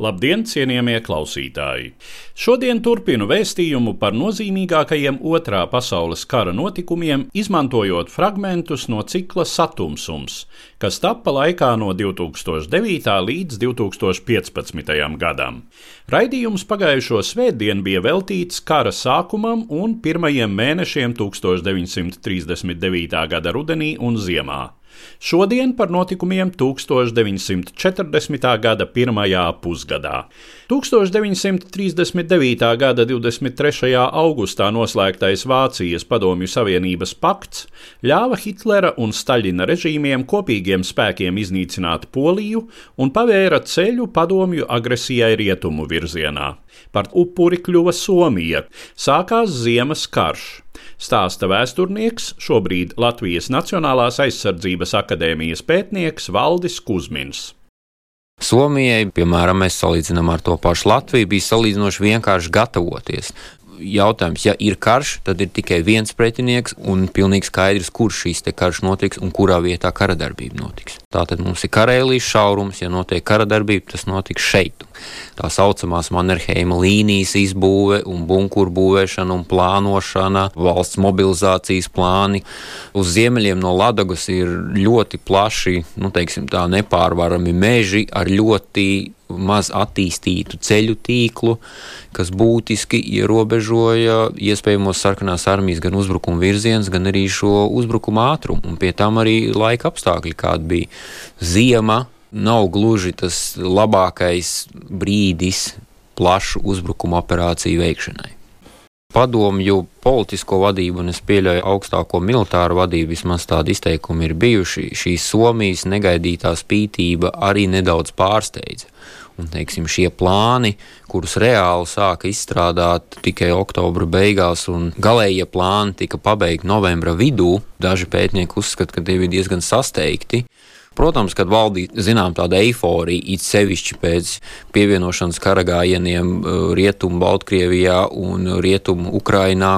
Labdien, cienījamie klausītāji! Šodien turpinu vēstījumu par nozīmīgākajiem otrā pasaules kara notikumiem, izmantojot fragmentus no cikla Satumsums, kas tappa laikā no 2009. līdz 2015. gadam. Raidījums pagājušo svētdienu bija veltīts kara sākumam un pirmajiem mēnešiem 1939. gada rudenī un ziemā. Šodien par notikumiem 1940. gada pirmajā pusgadā. 1939. gada 23. augustā noslēgtais Vācijas Padomju Savienības pakts ļāva Hitlera un Staļina režīmiem kopīgiem spēkiem iznīcināt Poliju un pavēra ceļu padomju agresijai rietumu virzienā. Par upuri kļuva Somija, sākās Ziemas karš stāsta vēsturnieks, šobrīd Latvijas Nacionālās aizsardzības akadēmijas pētnieks Valdis Kusmins. Somijai, piemēram, mēs salīdzinām ar to pašu Latviju, bija salīdzinoši vienkārši gatavoties jautājums, ja ir karš, tad ir tikai viens pretinieks un pilnīgi skaidrs, kurš šīs karš notiks un kurā vietā kara darbība notiks. Tātad mums ir karēlīs šaurums, ja notiek kara darbība, tas notiks šeit. Tā saucamās Mannerheima līnijas izbūve un bunkuru būvēšana un plānošana, valsts mobilizācijas plāni. Uz ziemeļiem no Ladagas ir ļoti plaši, nu, teiksim, tā nepārvarami meži ar ļoti maz attīstītu ceļu tīklu, kas būtiski ierobežoja iespējamos sarkanās armijas gan uzbrukuma virziens, gan arī šo uzbrukuma ātrumu. Un pie tam arī laika apstākļi, kādi bija ziema, nav gluži tas labākais brīdis plašu uzbrukuma operāciju veikšanai. Padomju politisko vadību, un es pieļauju augstāko militāru vadību, vismaz tādi izteikumi ir bijuši. Šī Somijas negaidītā spītība arī nedaudz pārsteidza. Un, teiksim, šie plāni, kurus reāli sāka izstrādāt tikai oktobra beigās, un galējie plāni tika pabeigti novembra vidū, daži pētnieki uzskata, ka tie bija diezgan sasteigti. Protams, kad valdīja zinām, tāda eiforija, it sevišķi pēc pievienošanas karagājieniem uh, Rietumu Baltkrievijā un Rietumu Ukrainā,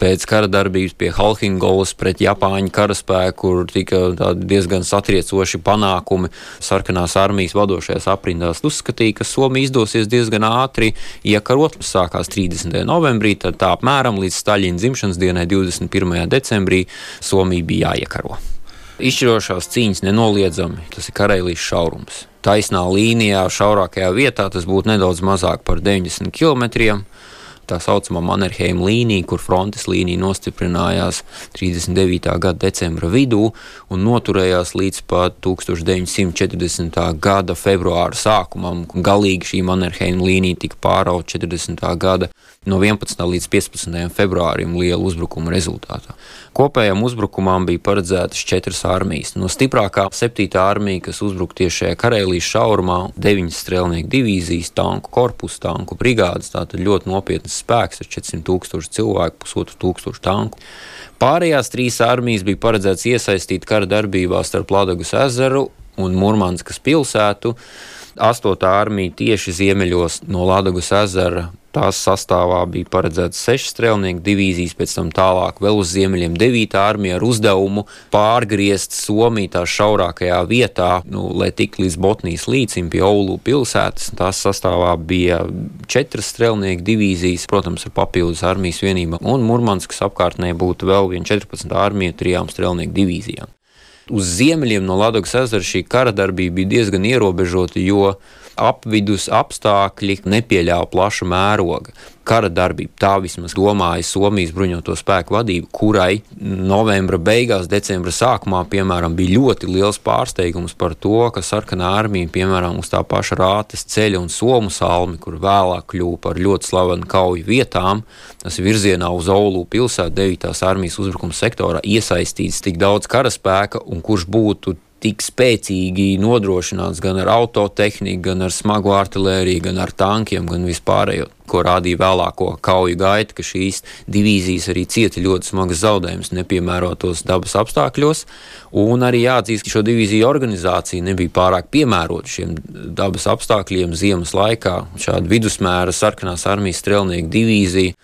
pēc kara darbības pie Halhingolas pret Japāņu karaspēku, kur tika diezgan satriecoši panākumi sarkanās armijas vadošajās aprindās. Uzskatīja, ka Somija izdosies diezgan ātri iekarot. Sākās 30. novembrī, tad tā apmēram līdz Staļina dzimšanas dienai, 21. decembrī, Somija bija jāiekaro. Izšķirošās cīņas nenoliedzami tas ir kareivijas šaurums. Taisnā līnijā, šaurākajā vietā tas būtu nedaudz mazāk par 90 km tā saucamā Mannerheima līnija, kur frontes līnija nostiprinājās 39. gada decembra vidū un noturējās līdz pat 1940. gada februāra sākumam. Galīgi šī Mannerheima līnija tika pārauta 40. gada no 11. līdz 15. februārim liela uzbrukuma rezultātā. Kopējām uzbrukumam bija paredzētas četras armijas. No stiprākā 7. armija, kas uzbruka tieši šajā Karēlijas šaurumā, 9 strēlnieku divīzijas, tanku korpusu, tanku brigādes, tātad ļoti nopietnas spēks ar 400 tūkstošu cilvēku, pusotru tūkstošu tanku. Pārējās trīs armijas bija paredzētas iesaistīt kara darbībā starp Ladagas ezeru un Murmanskas pilsētu. 8. armija tieši ziemeļos no Ladagas ezera. Tās sastāvā bija paredzēts seši strēlnieku divīzijas, pēc tam tālāk vēl uz ziemeļiem 9. armija ar uzdevumu pārgriezt Somiju tā šaurākajā vietā, nu, lai tik līdz Botnijas līcim pie Oulu pilsētas. Tās sastāvā bija četras strēlnieku divīzijas, protams, ar papildus armijas vienībām, un Murmanskas apkārtnē būtu vēl viena 14. armija trijām strēlnieku divīzijām. Uz ziemeļiem no Latvijas ezera šī kara darbība bija diezgan ierobežota, jo apvidus apstākļi nepieļāva plaša mēroga kara darbība. Tā vismaz domāja Somijas bruņoto spēku vadība, kurai novembra beigās, decembra sākumā, piemēram, bija ļoti liels pārsteigums par to, ka sarkanā armija, piemēram, uz tā paša rātes ceļa un somu salmi, kur vēlāk kļuva par ļoti slavenu kauju vietām, tas ir virzienā uz Oulu pilsētu 9. armijas uzbrukuma sektorā iesaistīts tik daudz karaspēka un kurš būtu tik spēcīgi nodrošināts gan ar autotehniku, gan ar smagu artēriju, gan ar tankiem, gan vispārējo, ko rādīja vēlāko kauju gaita, ka šīs divīzijas arī cieta ļoti smagas zaudējumus nepiemērotos dabas apstākļos. Un arī jāatzīst, ka šo divīziju organizācija nebija pārāk piemērota šiem dabas apstākļiem ziemas laikā. Šāda vidusmēra sarkanās armijas strelnieku divīzija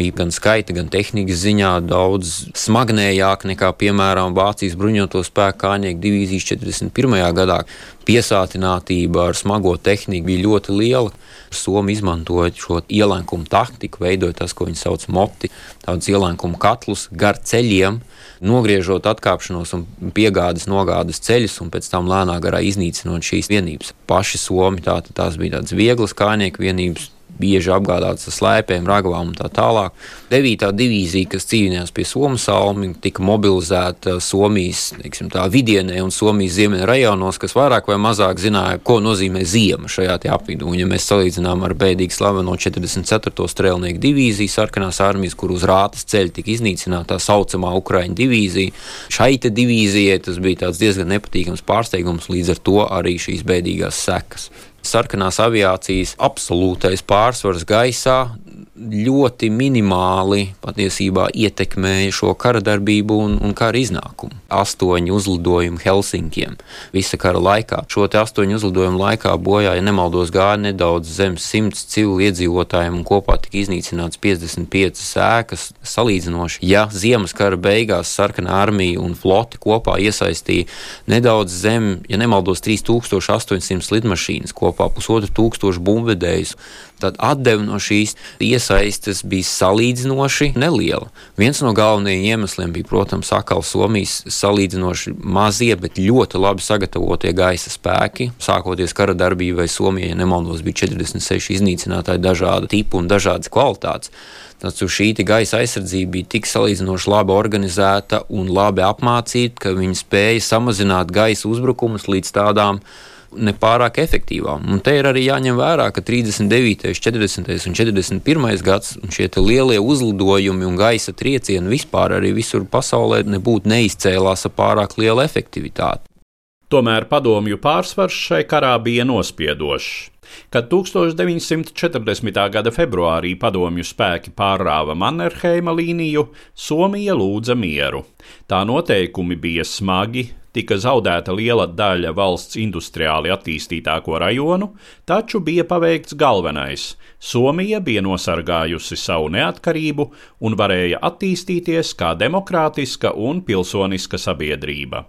bija gan skaita, gan tehnikas ziņā daudz smagnējāk nekā, piemēram, Vācijas bruņoto spēku kājnieku divīzijas 41. gadā. Piesātinātība ar smago tehniku bija ļoti liela. Somija izmantoja šo ielēkumu taktiku, veidojot tas, ko viņi sauc par moti, tādus ielēkumu katlus gar ceļiem, nogriežot atkāpšanos un piegādes nogādes ceļus, un pēc tam lēnā garā iznīcinot šīs vienības. Paši Somi tā, tās bija tādas vieglas kājnieku vienības, bieži apgādāts ar slēpēm, ragavām un tā tālāk. 9. divīzija, kas cīnījās pie Somijas salmi, tika mobilizēta Somijas teiksim, vidienē un Somijas ziemeļa rajonos, kas vairāk vai mazāk zināja, ko nozīmē ziema šajā apvidū. Un, ja mēs salīdzinām ar bēdīgi slaveno 44. strēlnieku divīziju, sarkanās armijas, kur uz rātas ceļa tika iznīcināta tā saucamā Ukraiņu divīzija, šai divīzijai tas bija diezgan nepatīkams pārsteigums, līdz ar to arī šīs bēdīgās sekas sarkanās aviācijas absolūtais pārsvars gaisā ļoti minimāli patiesībā ietekmēja šo kara darbību un, un kara iznākumu. Astoņi uzlidojumi Helsinkiem visa kara laikā. Šo astoņu uzlidojumu laikā bojā, ja nemaldos, gāja nedaudz zem simts civilu iedzīvotājiem un kopā tika iznīcināts 55 ēkas salīdzinoši. Ja ziemas kara beigās sarkanā armija un floti kopā iesaistīja nedaudz zem, ja nemaldos, 3800 lidmašīnas, kopā pusotru tūkstošu bumbvedējus, tad atdeve no šīs iesaistes bija salīdzinoši neliela. Viens no galvenajiem iemesliem bija, protams, atkal Somijas salīdzinoši mazie, bet ļoti labi sagatavotie gaisa spēki. Sākoties kara darbībai Somijai, ja nemaldos, bija 46 iznīcinātāji dažāda tipa un dažādas kvalitātes. Taču šī gaisa aizsardzība bija tik salīdzinoši labi organizēta un labi apmācīta, ka viņi spēja samazināt gaisa uzbrukumus līdz tādām nepārāk efektīvām. Un te ir arī jāņem vērā, ka 39., 40. un 41. gads un šie lielie uzlidojumi un gaisa triecieni vispār arī visur pasaulē nebūtu neizcēlās ar pārāk lielu efektivitāti. Tomēr padomju pārsvars šai karā bija nospiedošs. Kad 1940. gada februārī padomju spēki pārrāva Mannerheima līniju, Somija lūdza mieru. Tā noteikumi bija smagi, tika zaudēta liela daļa valsts industriāli attīstītāko rajonu, taču bija paveikts galvenais. Somija bija nosargājusi savu neatkarību un varēja attīstīties kā demokrātiska un pilsoniska sabiedrība.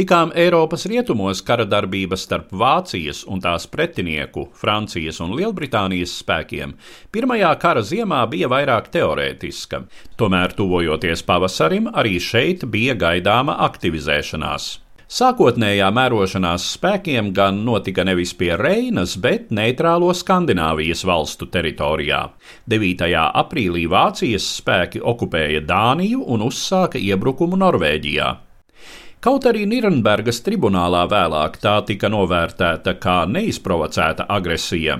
Tikām Eiropas rietumos kara darbība starp Vācijas un tās pretinieku, Francijas un Lielbritānijas spēkiem, pirmajā kara ziemā bija vairāk teorētiska, tomēr tuvojoties pavasarim, arī šeit bija gaidāma aktivizēšanās. Sākotnējā mērošanās spēkiem gan notika nevis pie Reinas, bet neitrālo Skandināvijas valstu teritorijā. 9. aprīlī Vācijas spēki okupēja Dāniju un uzsāka iebrukumu Norvēģijā. Kaut arī Nīrnbergas tribunālā vēlāk tā tika novērtēta kā neizprovocēta agresija.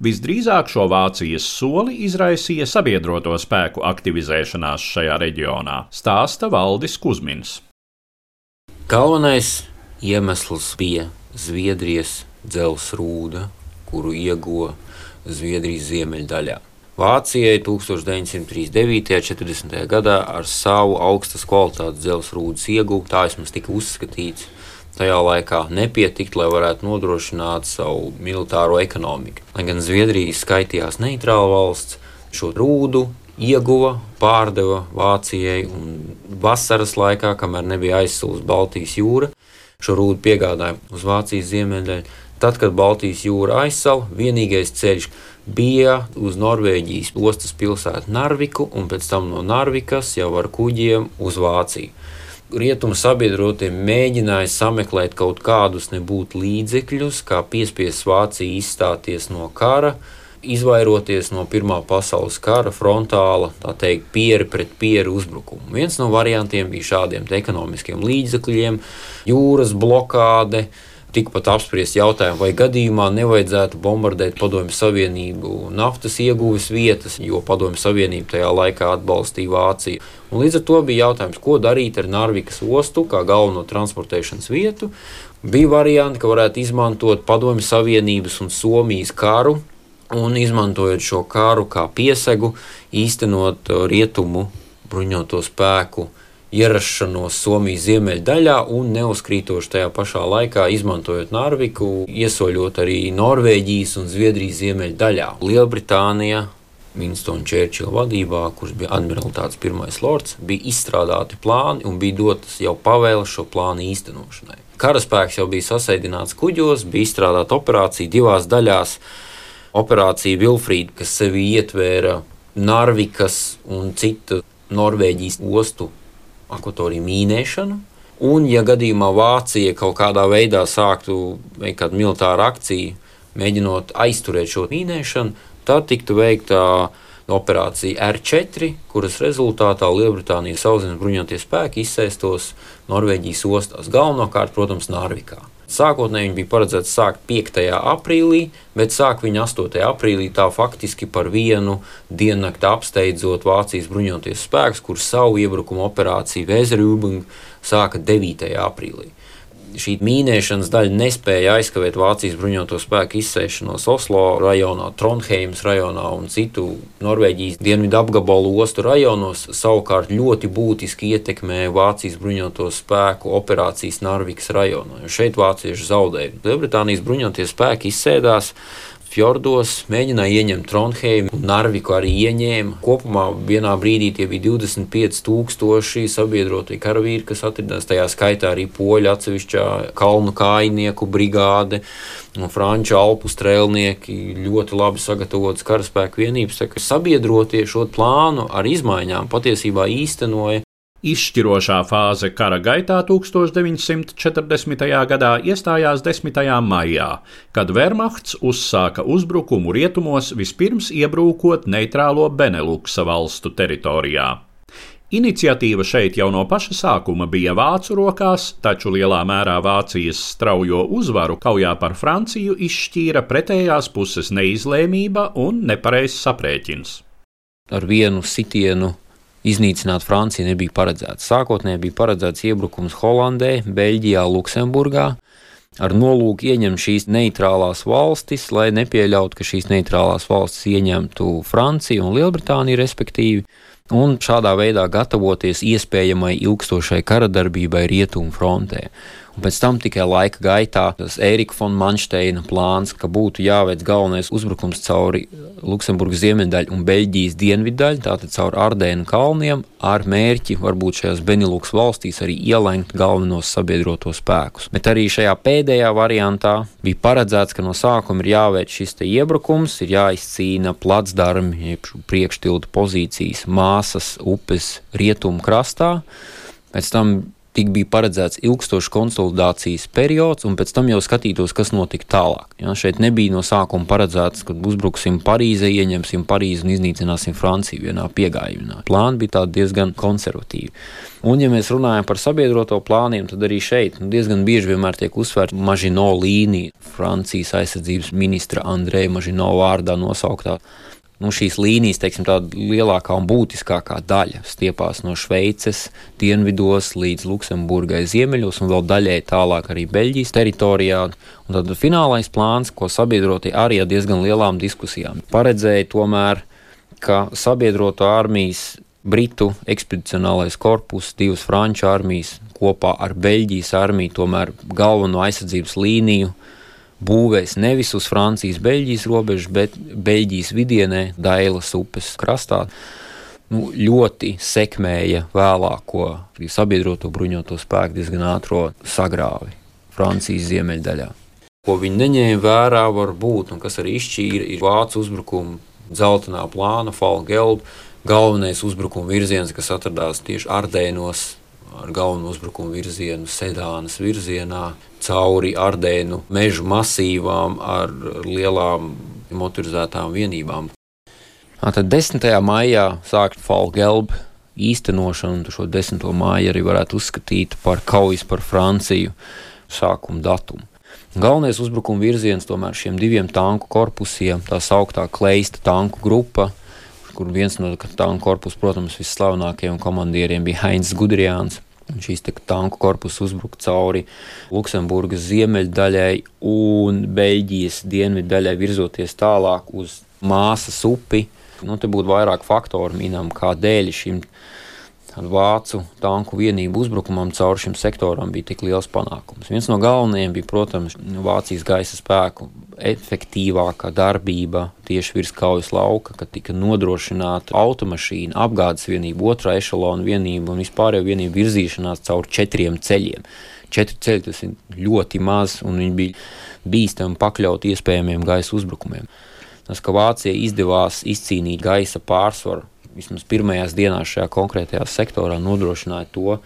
Visdrīzāk šo Vācijas soli izraisīja sabiedroto spēku aktivizēšanās šajā reģionā, stāsta Valdis Kusmins. Galvenais iemesls bija Zviedrijas dzelzrūda, kuru ieguva Zviedrijas ziemeļdaļā. Vācijai 1939. un 40. gadā ar savu augstas kvalitātes dzelzceļa rūdas ieguvu, tā vismaz tika uzskatīts. Tajā laikā nepietikt, lai varētu nodrošināt savu militāro ekonomiku. Lai gan Zviedrija skaitījās neitrāla valsts, šo rūdu ieguva, pārdeva Vācijai un vasaras laikā, kamēr nebija aizsūta Baltijas jūra, šo rūdu piegādāja uz Vācijas ziemeļdaļu. Tad, kad Baltijas jūra aizsala, vienīgais ceļš, bija uz Norvēģijas ostas pilsētu Narviku un pēc tam no Narvikas jau ar kuģiem uz Vāciju. rietumu sabiedrotie mēģināja sameklēt kaut kādus nebūtu līdzekļus, kā piespiest Vāciju izstāties no kara, izvairoties no Pirmā pasaules kara frontāla, tā teikt, pieri pret pieri uzbrukumu. Viens no variantiem bija šādiem ekonomiskiem līdzekļiem, jūras blokāde. Tikpat apspriest jautājumu, vai gadījumā nevajadzētu bombardēt Padomju Savienību naftas ieguves vietas, jo Padomju Savienība tajā laikā atbalstīja Vāciju. Un līdz ar to bija jautājums, ko darīt ar Narvikas ostu kā galveno transportēšanas vietu. Bija varianti, ka varētu izmantot Padomju Savienības un Somijas karu un izmantojot šo kāru kā piesegu, īstenot uh, rietumu bruņoto spēku ierašanos Somijas ziemeļdaļā un neuzkrītoši tajā pašā laikā izmantojot Narviku, iesoļot arī Norvēģijas un Zviedrijas ziemeļdaļā. Lielbritānija Winstona Čērčila vadībā, kurš bija admiralitātes pirmais lords, bija izstrādāti plāni un bija dotas jau pavēles šo plānu īstenošanai. Karaspēks jau bija sasēdināts kuģos, bija izstrādāta operācija divās daļās operācija Vilfrīda, kas sevi ietvēra Narvikas un citu Norvēģijas ostu akvatoriju mīnēšanu. Un, ja gadījumā Vācija kaut kādā veidā sāktu veikt kādu militāru akciju, mēģinot aizturēt šo mīnēšanu, tad tiktu veikta operācija R4, kuras rezultātā Lielbritānijas sauszemes bruņoties spēki izsēstos Norvēģijas ostās, galvenokārt, protams, Narvikā. Sākotnēji viņi bija paredzēti sākt 5. aprīlī, bet sāk viņi 8. aprīlī tā faktiski par vienu diennakti apsteidzot Vācijas bruņoties spēkus, kurus savu iebrukumu operāciju Vēzerūbung sāka 9. aprīlī šī mīnēšanas daļa nespēja aizkavēt Vācijas bruņoto spēku izsēšanos Oslo rajonā, Trondheimas rajonā un citu Norvēģijas dienvidu apgabalu ostu rajonos. Savukārt ļoti būtiski ietekmēja Vācijas bruņoto spēku operācijas Narvikas rajonā. Šeit vācieši zaudēja. Lielbritānijas bruņotie spēki izsēdās fjordos, mēģināja ieņemt Trondheimu, un Narviku arī ieņēma. Kopumā vienā brīdī tie bija 25,000 sabiedrotie karavīri, kas atradās tajā skaitā arī poļu atsevišķā kalnu kājnieku brigāde. Un franču alpu strēlnieki ļoti labi sagatavotas karaspēku vienības. Sabiedrotie šo plānu ar izmaiņām patiesībā īstenoja Izšķirošā fāze kara gaitā 1940. gadā iestājās 10. maijā, kad Wehrmachts uzsāka uzbrukumu rietumos, vispirms iebrūkot neitrālo Beneluksa valstu teritorijā. Iniciatīva šeit jau no paša sākuma bija vācu rokās, taču lielā mērā Vācijas straujo uzvaru kaujā par Franciju izšķīra pretējās puses neizlēmība un nepareizs aprēķins. Ar vienu sitienu iznīcināt Franciju nebija paredzēts. Sākotnēji bija paredzēts iebrukums Holandē, Beļģijā, Luksemburgā. Ar nolūku ieņemt šīs neitrālās valstis, lai nepieļautu, ka šīs neitrālās valstis ieņemtu Franciju un Lielbritāniju, respektīvi, un šādā veidā gatavoties iespējamai ilgstošai karadarbībai Rietumu frontē. Un pēc tam tikai laika gaitā tas Ērika von Manšteina plāns, ka būtu jāveic galvenais uzbrukums cauri Luksemburgas ziemeļdaļu un Beļģijas dienvidaļu, tātad caur Ardēnu kalniem, ar mērķi varbūt šajās Benelūks valstīs arī ielenkt galvenos sabiedroto spēkus. Bet arī šajā pēdējā variantā bija paredzēts, ka no sākuma ir jāveic šis iebrukums, ir jāizcīna placdarmi, jeb priekštildu pozīcijas māsas upes rietumu krastā. Pēc tam tik bija paredzēts ilgstošs konsolidācijas periods, un pēc tam jau skatītos, kas notika tālāk. Ja, šeit nebija no sākuma paredzēts, ka uzbruksim Parīzē, ieņemsim Parīzi un iznīcināsim Franciju vienā piegājienā. Plāni bija diezgan konservatīvi. Un, ja mēs runājam par sabiedroto plāniem, tad arī šeit nu, diezgan bieži vienmēr tiek uzsvērta Mažino līnija, Francijas aizsardzības ministra Andreja Mažino vārdā nosauktā nu, šīs līnijas, teiksim, tāda lielākā un būtiskākā daļa stiepās no Šveices dienvidos līdz Luksemburgai ziemeļos un vēl daļai tālāk arī Beļģijas teritorijā. Un tad finālais plāns, ko sabiedrotie arī ar diezgan lielām diskusijām paredzēja tomēr, ka sabiedroto armijas Britu ekspedicionālais korpus, divas franču armijas kopā ar Beļģijas armiju tomēr galveno aizsardzības līniju būvēs nevis uz Francijas-Beļģijas robežas, bet Beļģijas vidienē, Dailas upes krastā. Nu, ļoti sekmēja vēlāko sabiedroto bruņoto spēku diezgan ātro sagrāvi Francijas ziemeļdaļā. Ko viņi neņēma vērā, var būt, un kas arī izšķīra, ir vācu uzbrukuma dzeltenā plāna, Falgelda galvenais uzbrukuma virziens, kas atradās tieši Ardēnos, ar galveno uzbrukumu virzienu Sedānas virzienā, cauri Ardēnu mežu masīvām ar lielām motorizētām vienībām. Tad 10. maijā sākt Falgelbu īstenošanu, šo 10. māju arī varētu uzskatīt par kaujas par Franciju sākuma datumu. Galvenais uzbrukuma virziens tomēr šiem diviem tanku korpusiem, tā sauktā kleista tanku grupa, kur viens no tanku korpusu, protams, visslavenākajiem komandieriem bija Heinz Gudrijāns. Šīs tanku korpusu uzbruka cauri Luksemburgas ziemeļdaļai un Beļģijas dienvidu daļai, virzoties tālāk uz Māsas upi. Nu, te būtu vairāk faktoru minam, kādēļ šim vācu tanku vienību uzbrukumam caur šim sektoram bija tik liels panākums. Viens no galvenajiem bija, protams, Vācijas gaisa spēku efektīvākā darbība tieši virs kaujas lauka, kad tika nodrošināta automašīna, apgādes vienība, otrā ešalona vienība un vispārējo vienību virzīšanās caur četriem ceļiem. Četri ceļi tas ir ļoti maz, un viņi bija bīstami pakļauti iespējamiem gaisa uzbrukumiem. Tas, ka Vācijai izdevās izcīnīt gaisa pārsvaru vismaz pirmajās dienās šajā konkrētajā sektorā nodrošināja to,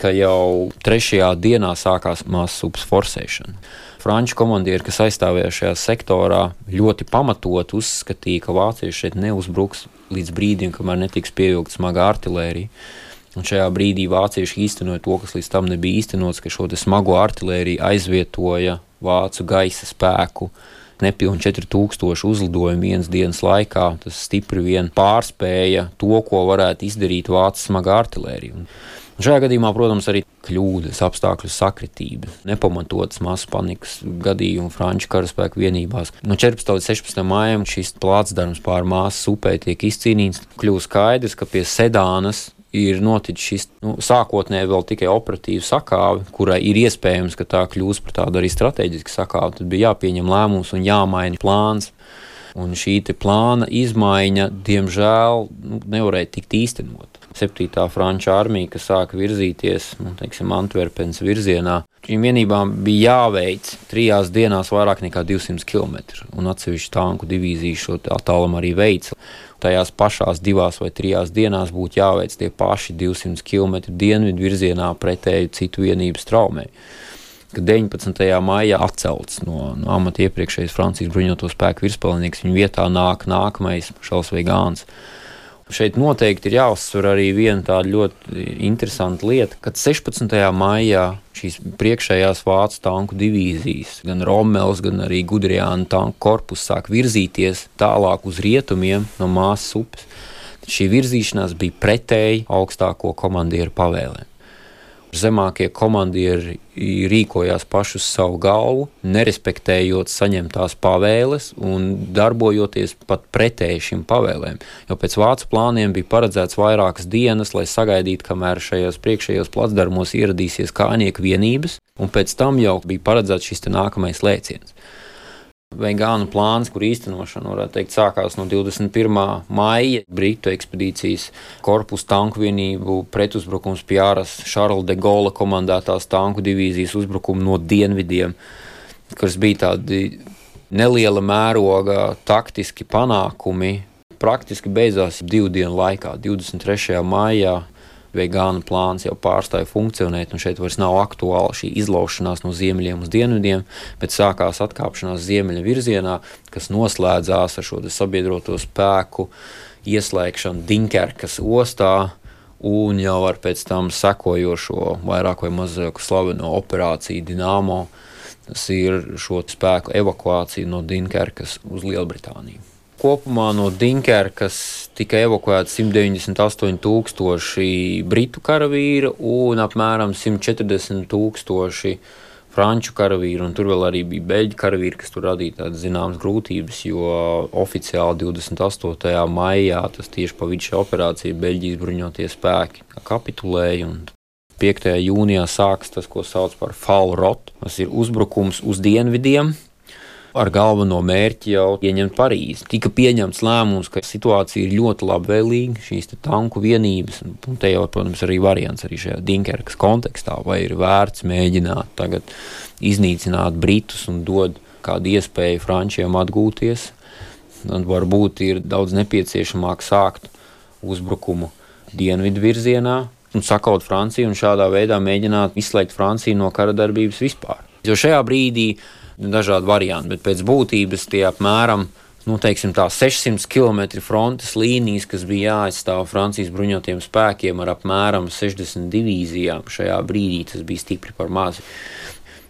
ka jau trešajā dienā sākās māsas upes forsēšana. Franču komandieri, kas aizstāvēja šajā sektorā, ļoti pamatot uzskatīja, ka vācieši šeit neuzbruks līdz brīdim, kamēr netiks pievilkta smaga artērija. Un šajā brīdī vācieši īstenoja to, kas līdz tam nebija īstenots, ka šo smago artēriju aizvietoja vācu gaisa spēku nepilnīgi 4000 uzlidojumu vienas dienas laikā. Tas stipri vien pārspēja to, ko varētu izdarīt vācu smaga artērija. Šajā gadījumā, protams, arī kļūdas, apstākļu sakritība, nepamatotas masu panikas gadījumi Franču karaspēku vienībās. No 14. līdz 16. maijam šis plātsdarbs pār māsas upē tiek izcīnīts. Kļūst skaidrs, ka pie Sedānas ir noticis šis nu, sākotnēji vēl tikai operatīva sakāve, kurai ir iespējams, ka tā kļūs par tādu arī strateģisku sakāvi. Tad bija jāpieņem lēmums un jāmaina plāns. Un šī plāna izmaiņa, diemžēl, nu, nevarēja tikt īstenot. 7. franču armija, kas sāka virzīties nu, teiksim, Antverpenes virzienā, šīm vienībām bija jāveic trijās dienās vairāk nekā 200 km. Un atsevišķu tanku divīziju šo attālumu arī veica tajās pašās divās vai trijās dienās būtu jāveic tie paši 200 km dienvidu virzienā pretēju citu vienību straumē. Kad 19. maijā atcelts no, no amata iepriekšējais Francijas bruņoto spēku virspēlnieks, viņa vietā nāk nākamais Šals Veigāns. Šeit noteikti ir jāuzsver arī viena tāda ļoti interesanta lieta, kad 16. maijā šīs priekšējās vācu tanku divīzijas, gan Rommels, gan arī Gudrijāna tanku korpus sāk virzīties tālāk uz rietumiem no Māsas upes. Šī virzīšanās bija pretēji augstāko komandieru pavēlēm zemākie komandieri rīkojās paši uz savu galvu, nerespektējot saņemtās pavēles un darbojoties pat pretēji šīm pavēlēm. Jo pēc vācu plāniem bija paredzēts vairākas dienas, lai sagaidītu, kamēr šajos priekšējos placdarmos ieradīsies kājnieku vienības, un pēc tam jau bija paredzēts šis nākamais lēciens. Veigānu plāns, kur īstenošana, varētu teikt, sākās no 21. maija Britu ekspedīcijas korpusu tanku vienību pretuzbrukums pie āras Šarla de Gaulle komandētās tanku divīzijas uzbrukumu no dienvidiem, kas bija tādi neliela mēroga taktiski panākumi. Praktiski beidzās divu dienu laikā, 23. maijā vegānu plāns jau pārstāja funkcionēt, un šeit vairs nav aktuāla šī izlaušanās no ziemeļiem uz dienvidiem, bet sākās atkāpšanās ziemeļa virzienā, kas noslēdzās ar šo sabiedroto spēku ieslēgšanu Dunkerkas ostā. Un jau ar pēc tam sekojošo vairāk vai mazāk slaveno operāciju Dienāmo, tas ir šo spēku evakuācija no Dunkerkas uz Lielbritāniju. Kopumā no Dunkerkas tika evakuēti 198,000 britu karavīri un apmēram 140,000 franču karavīri. Tur vēl arī bija beļģu karavīri, kas tur radīja tādas zināmas grūtības, jo oficiāli 28. maijā tas tieši pa vidu šī operācija Beļģijas bruņotie spēki kapitulēja. 5. jūnijā sākas tas, ko sauc par Falrot. Tas ir uzbrukums uz dienvidiem, ar galveno mērķi jau ieņemt Parīzi. Tika pieņemts lēmums, ka situācija ir ļoti labvēlīga, šīs tanku vienības, un te jau, protams, arī variants arī šajā Dunkerkas kontekstā, vai ir vērts mēģināt tagad iznīcināt Britus un dot kādu iespēju Frančiem atgūties. Tad varbūt ir daudz nepieciešamāk sākt uzbrukumu dienvidu virzienā, un sakaut Franciju un šādā veidā mēģināt izslēgt Franciju no kara darbības vispār. Jo šajā brīdī dažādi varianti, bet pēc būtības tie apmēram nu, teiksim, tā, 600 km frontes līnijas, kas bija jāaizstāv Francijas bruņotajiem spēkiem ar apmēram 60 divīzijām. Šajā brīdī tas bija stipri par mazu.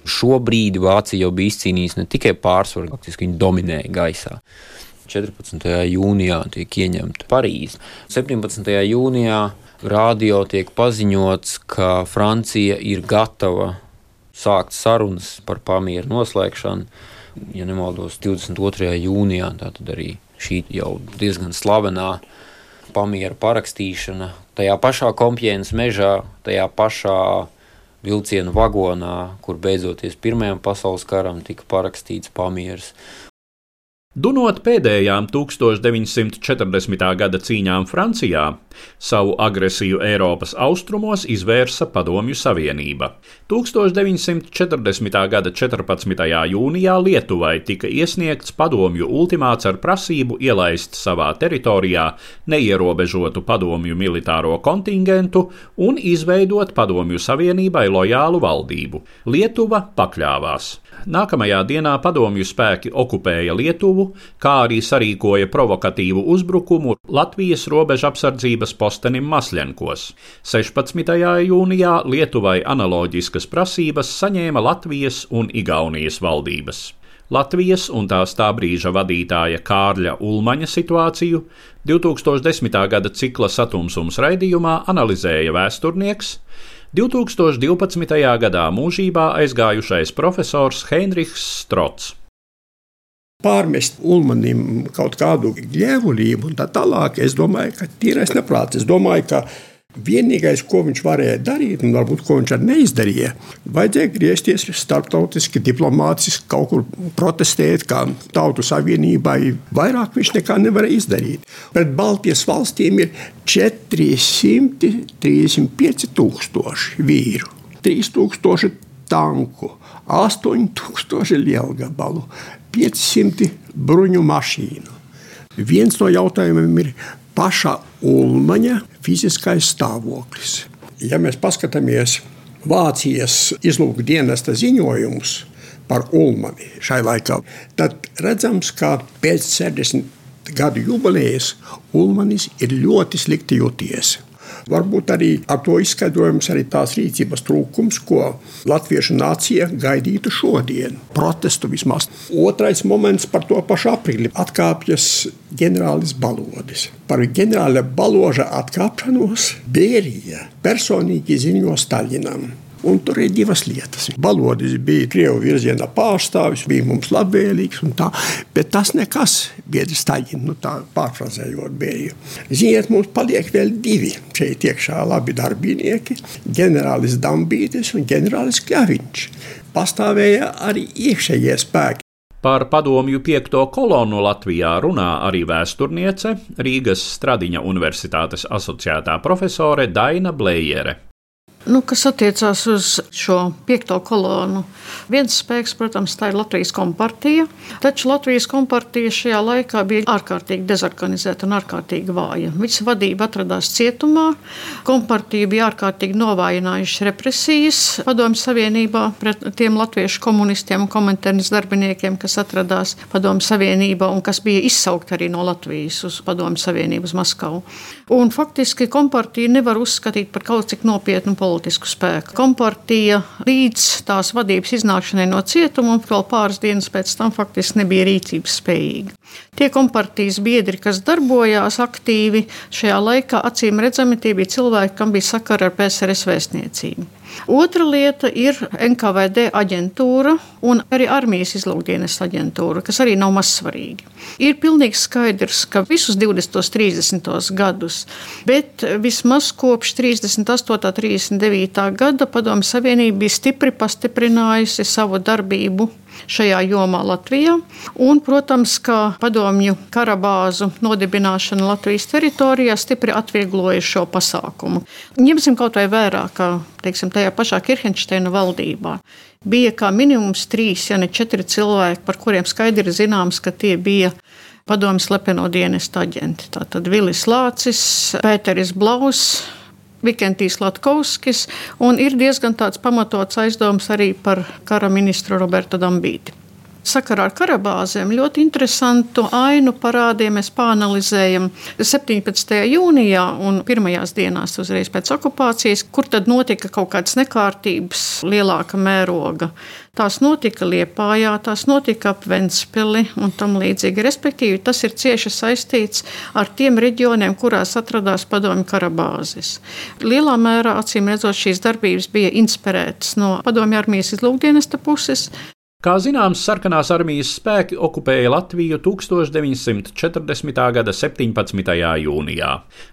Šobrīd Vācija jau bija izcīnījusi ne tikai pārsvaru, faktiski viņi dominēja gaisā. 14. jūnijā tiek ieņemta Parīze. 17. jūnijā radio tiek paziņots, ka Francija ir gatava sākt sarunas par pamieru noslēgšanu ja nemaldos, 22. jūnijā. Tātad arī šī jau diezgan slavenā pamiera parakstīšana tajā pašā kompjēnas mežā, tajā pašā vilcienu vagonā, kur beidzoties Pirmajam pasaules karam tika parakstīts pamieris. Dunot pēdējām 1940. gada cīņām Francijā, savu agresiju Eiropas austrumos izvērsa Padomju Savienība. 1940. gada 14. jūnijā Lietuvai tika iesniegts padomju ultimāts ar prasību ielaist savā teritorijā neierobežotu padomju militāro kontingentu un izveidot Padomju Savienībai lojālu valdību. Lietuva pakļāvās. Nākamajā dienā padomju spēki okupēja Lietuvu, kā arī sarīkoja provokatīvu uzbrukumu Latvijas robeža apsardzības postenim Masļenkos. 16. jūnijā Lietuvai analoģiskas prasības saņēma Latvijas un Igaunijas valdības. Latvijas un tās tā brīža vadītāja Kārļa Ulmaņa situāciju 2010. gada cikla satumsums raidījumā analizēja vēsturnieks, 2012. gadā mūžībā aizgājušais profesors Heinrichs Strots. Pārmest Ulmanim kaut kādu gļēvulību un tā tālāk, es domāju, ka tīrais neprāts. Es domāju, ka Vienīgais, ko viņš varēja darīt, un varbūt ko viņš arī neizdarīja, vajadzēja griezties starptautiski, diplomātiski, kaut kur protestēt, kā Tautu Savienībai. Vairāk viņš nekā nevarēja izdarīt. Pret Baltijas valstīm ir 435 tūkstoši vīru, 3000 tanku, 8000 lielgabalu, 500 bruņu mašīnu. Viens no jautājumiem ir paša Ulmaņa fiziskais stāvoklis. Ja mēs paskatāmies Vācijas izlūkdienesta ziņojumus par Ulmani šai laikā, tad redzams, ka pēc 60 gadu jubilejas Ulmanis ir ļoti slikti jūties. Varbūt arī ar to izskaidrojums arī tās rīcības trūkums, ko latviešu nācija gaidītu šodien. Protestu vismaz. Otrais moments par to pašu aprīli atkāpjas ģenerālis Balodis. Par ģenerāla Baloža atkāpšanos Bērija personīgi ziņo Staļinam. Un tur ir divas lietas. Balodis bija Krievijas virziena pārstāvis, bija mums labvēlīgs, tā, bet tas nekas biedrs Staļina, nu tā pārfrazējot bija. Ziniet, mums paliek vēl divi šeit iekšā labi darbinieki - ģenerālis Dambītis un ģenerālis Kļaviņš. Pastāvēja arī iekšējie spēki. Par padomju piekto kolonu Latvijā runā arī vēsturniece Rīgas Stradiņa Universitātes asociētā profesore Daina Blējere. Nu, kas attiecās uz šo piekto kolonu, viens spēks, protams, tā ir Latvijas kompartija. Taču Latvijas kompartija šajā laikā bija ārkārtīgi dezorganizēta un ārkārtīgi vāja. Viņas vadība atradās cietumā. Kompartija bija ārkārtīgi novājinājuši represijas Padomju Savienībā pret tiem latviešu komunistiem un komentārijas darbiniekiem, kas atradās Padomju Savienībā un kas bija izsaukti arī no Latvijas uz Padomju Savienību uz Maskavu. Un faktiski kompartija nevar uzskatīt par kaut cik nopietnu politiku politisku spēku. Kompartija līdz tās vadības iznākšanai no cietuma un vēl pāris dienas pēc tam faktiski nebija rīcības spējīga. Tie kompartijas biedri, kas darbojās aktīvi šajā laikā, acīm redzami tie bija cilvēki, kam bija sakara ar PSRS vēstniecību. Otra lieta ir NKVD aģentūra un arī armijas izlūkdienas aģentūra, kas arī nav mazsvarīgi. Ir pilnīgi skaidrs, ka visus 20. un 30. gadus, bet vismaz kopš 38. un 39. gada Padomju Savienība bija stipri pastiprinājusi savu darbību šajā jomā Latvijā. Un, protams, ka padomju karabāzu nodibināšana Latvijas teritorijā stipri atviegloja šo pasākumu. Ņemsim kaut vai vērā, ka teiksim, tajā pašā Kirchensteina valdībā bija kā minimums trīs, ja ne četri cilvēki, par kuriem skaidri zināms, ka tie bija padomju slepeno dienestu aģenti. Tātad Vilis Lācis, Pēteris Blaus, Vikentijs Latkovskis, un ir diezgan tāds pamatots aizdoms arī par kara ministru Robertu Dambīti sakarā ar karabāzēm ļoti interesantu ainu parādiem mēs pāanalizējam 17. jūnijā un pirmajās dienās uzreiz pēc okupācijas, kur tad notika kaut kādas nekārtības lielāka mēroga. Tās notika Liepājā, tās notika ap Ventspili un tam līdzīgi. Respektīvi, tas ir cieši saistīts ar tiem reģioniem, kurās atradās padomju karabāzes. Lielā mērā, acīm redzot, šīs darbības bija inspirētas no padomju armijas izlūkdienesta puses, Kā zināms, sarkanās armijas spēki okupēja Latviju 1940. gada 17. jūnijā.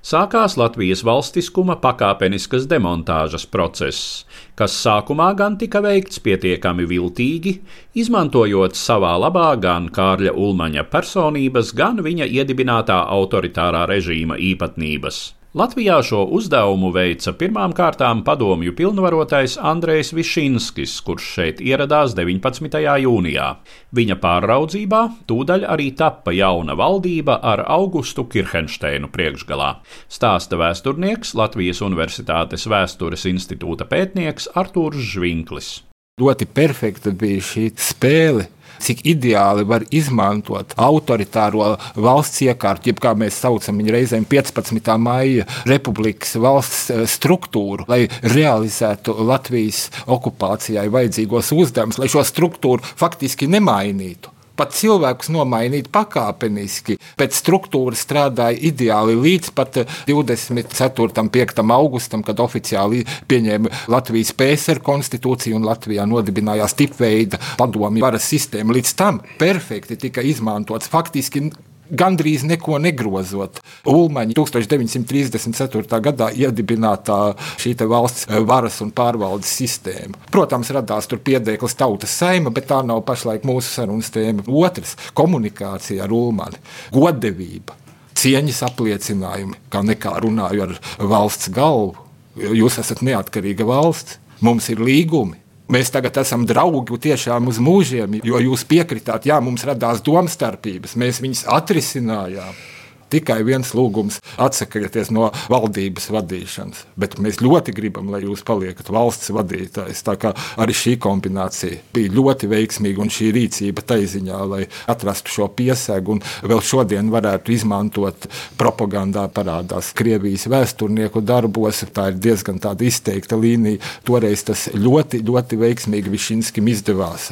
Sākās Latvijas valstiskuma pakāpeniskas demontāžas process, kas sākumā gan tika veikts pietiekami viltīgi, izmantojot savā labā gan Kārļa Ulmaņa personības, gan viņa iedibinātā autoritārā režīma īpatnības. Latvijā šo uzdevumu veica pirmām kārtām padomju pilnvarotais Andrejs Višinskis, kurš šeit ieradās 19. jūnijā. Viņa pāraudzībā tūdaļ arī tappa jauna valdība ar Augustu Kirhensteinu priekšgalā. Stāsta vēsturnieks Latvijas Universitātes vēstures institūta pētnieks Artūrs Žvinklis. Ļoti perfekta bija šī spēle cik ideāli var izmantot autoritāro valsts iekārtu, jeb kā mēs saucam viņu reizēm 15. maija republikas valsts eh, struktūru, lai realizētu Latvijas okupācijai vajadzīgos uzdevumus, lai šo struktūru faktiski nemainītu pat cilvēkus nomainīt pakāpeniski. Pēc struktūras strādāja ideāli līdz pat 24. un 5. augustam, kad oficiāli pieņēma Latvijas PSR konstitūciju un Latvijā nodibinājās tipveida padomju varas sistēma. Līdz tam perfekti tika izmantots faktiski gandrīz neko negrozot. Ulmaņa 1934. gadā iedibinātā šī valsts varas un pārvaldes sistēma. Protams, radās tur piedēklis tautas saima, bet tā nav pašlaik mūsu sarunas tēma. Otrs - komunikācija ar Ulmani, goddevība, cieņas apliecinājumi, kā nekā runāju ar valsts galvu. Jūs esat neatkarīga valsts, mums ir līgumi. Mēs tagad esam draugi tiešām uz mūžiem, jo jūs piekritāt, jā, mums radās domstarpības, mēs viņas atrisinājām tikai viens lūgums - atsakieties no valdības vadīšanas. Bet mēs ļoti gribam, lai jūs paliekat valsts vadītājs. Tā kā arī šī kombinācija bija ļoti veiksmīga un šī rīcība taiziņā, lai atrastu šo piesēgu un vēl šodien varētu izmantot propagandā parādās Krievijas vēsturnieku darbos. Tā ir diezgan izteikta līnija. Toreiz tas ļoti, ļoti veiksmīgi Višinskim izdevās.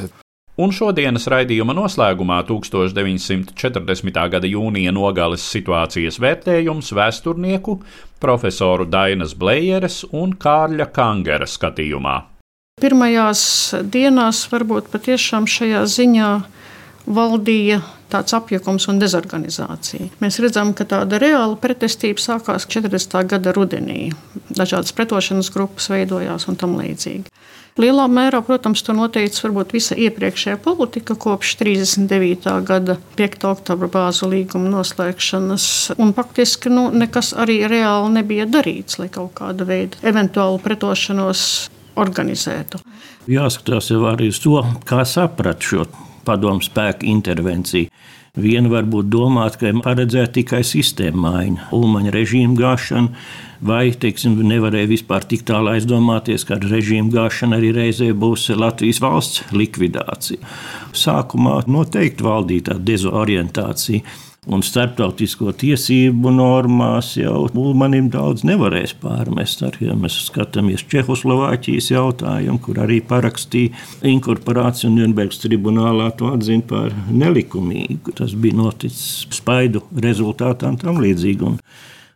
Un šodienas raidījuma noslēgumā 1940. gada jūnija nogales situācijas vērtējums vēsturnieku profesoru Dainas Blējeres un Kārļa Kangera skatījumā. Pirmajās dienās varbūt patiešām šajā ziņā valdīja tāds apjukums un dezorganizācija. Mēs redzam, ka tāda reāla pretestība sākās 40. gada rudenī. Dažādas pretošanas grupas veidojās un tam līdzīgi. Lielā mērā, protams, to noteica varbūt visa iepriekšējā politika kopš 39. gada 5. oktobra bāzu līguma noslēgšanas. Un faktiski nu, nekas arī reāli nebija darīts, lai kaut kādu veidu eventuālu pretošanos organizētu. Jāskatās jau arī uz to, kā saprat šo padomu spēku intervenciju. Viena varbūt domāt, ka paredzēta tikai sistēma maiņa, ulmaņa režīma gāšana, vai teiksim, nevarēja vispār tik tālu aizdomāties, ka režīma gāšana arī reizē būs Latvijas valsts likvidācija. Sākumā noteikti valdīja tā dezorientācija un starptautisko tiesību normās jau Ulmanim daudz nevarēs pārmest. Arī, ja mēs skatāmies Čehoslovāķijas jautājumu, kur arī parakstīja inkorporāciju un Nürnbergas tribunālā to atzina par nelikumīgu. Tas bija noticis spaidu rezultātā un tam līdzīgi.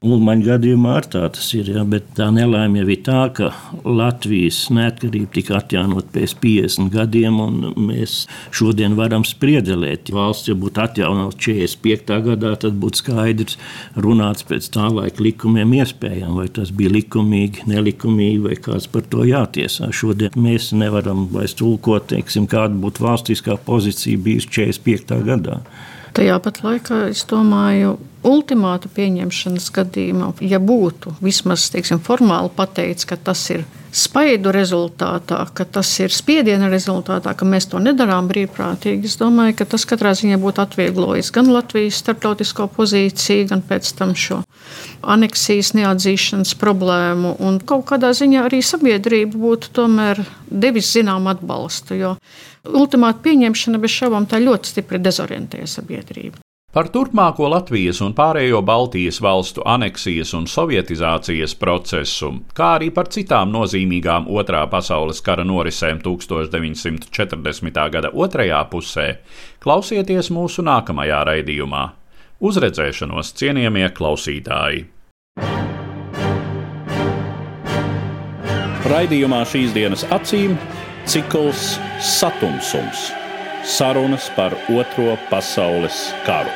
Ulmaņa gadījumā ar tā tas ir. Ja, bet tā nelaime jau ir tā, ka Latvijas neatkarība tika atjaunot pēc 50 gadiem, un mēs šodien varam spriedelēt. Valsts, ja būtu atjaunota 45. gadā, tad būtu skaidrs runāts pēc tā laika likumiem iespējām, vai tas bija likumīgi, nelikumīgi, vai kāds par to jātiesā. Šodien mēs nevaram vairs tulkot, teiksim, kāda būtu valstiskā pozīcija bijusi 45. gadā. Tajā pat laikā es domāju, ultimātu pieņemšanas gadījumā, ja būtu vismaz teiksim, formāli pateikts, ka tas ir spaidu rezultātā, ka tas ir spiediena rezultātā, ka mēs to nedarām brīvprātīgi. Es domāju, ka tas katrā ziņā būtu atvieglojis gan Latvijas starptautisko pozīciju, gan pēc tam šo aneksijas neatzīšanas problēmu. Un kaut kādā ziņā arī sabiedrība būtu tomēr devis zinām atbalstu, ultimāta pieņemšana bez šaubām tā ļoti stipri dezorientē sabiedrību. Par turpmāko Latvijas un pārējo Baltijas valstu aneksijas un sovietizācijas procesu, kā arī par citām nozīmīgām Otrā pasaules kara norisēm 1940. gada otrajā pusē, klausieties mūsu nākamajā raidījumā. Uzredzēšanos cienījamie klausītāji! Raidījumā šīs dienas acīm cikls Satumsums - sarunas par Otro pasaules karu.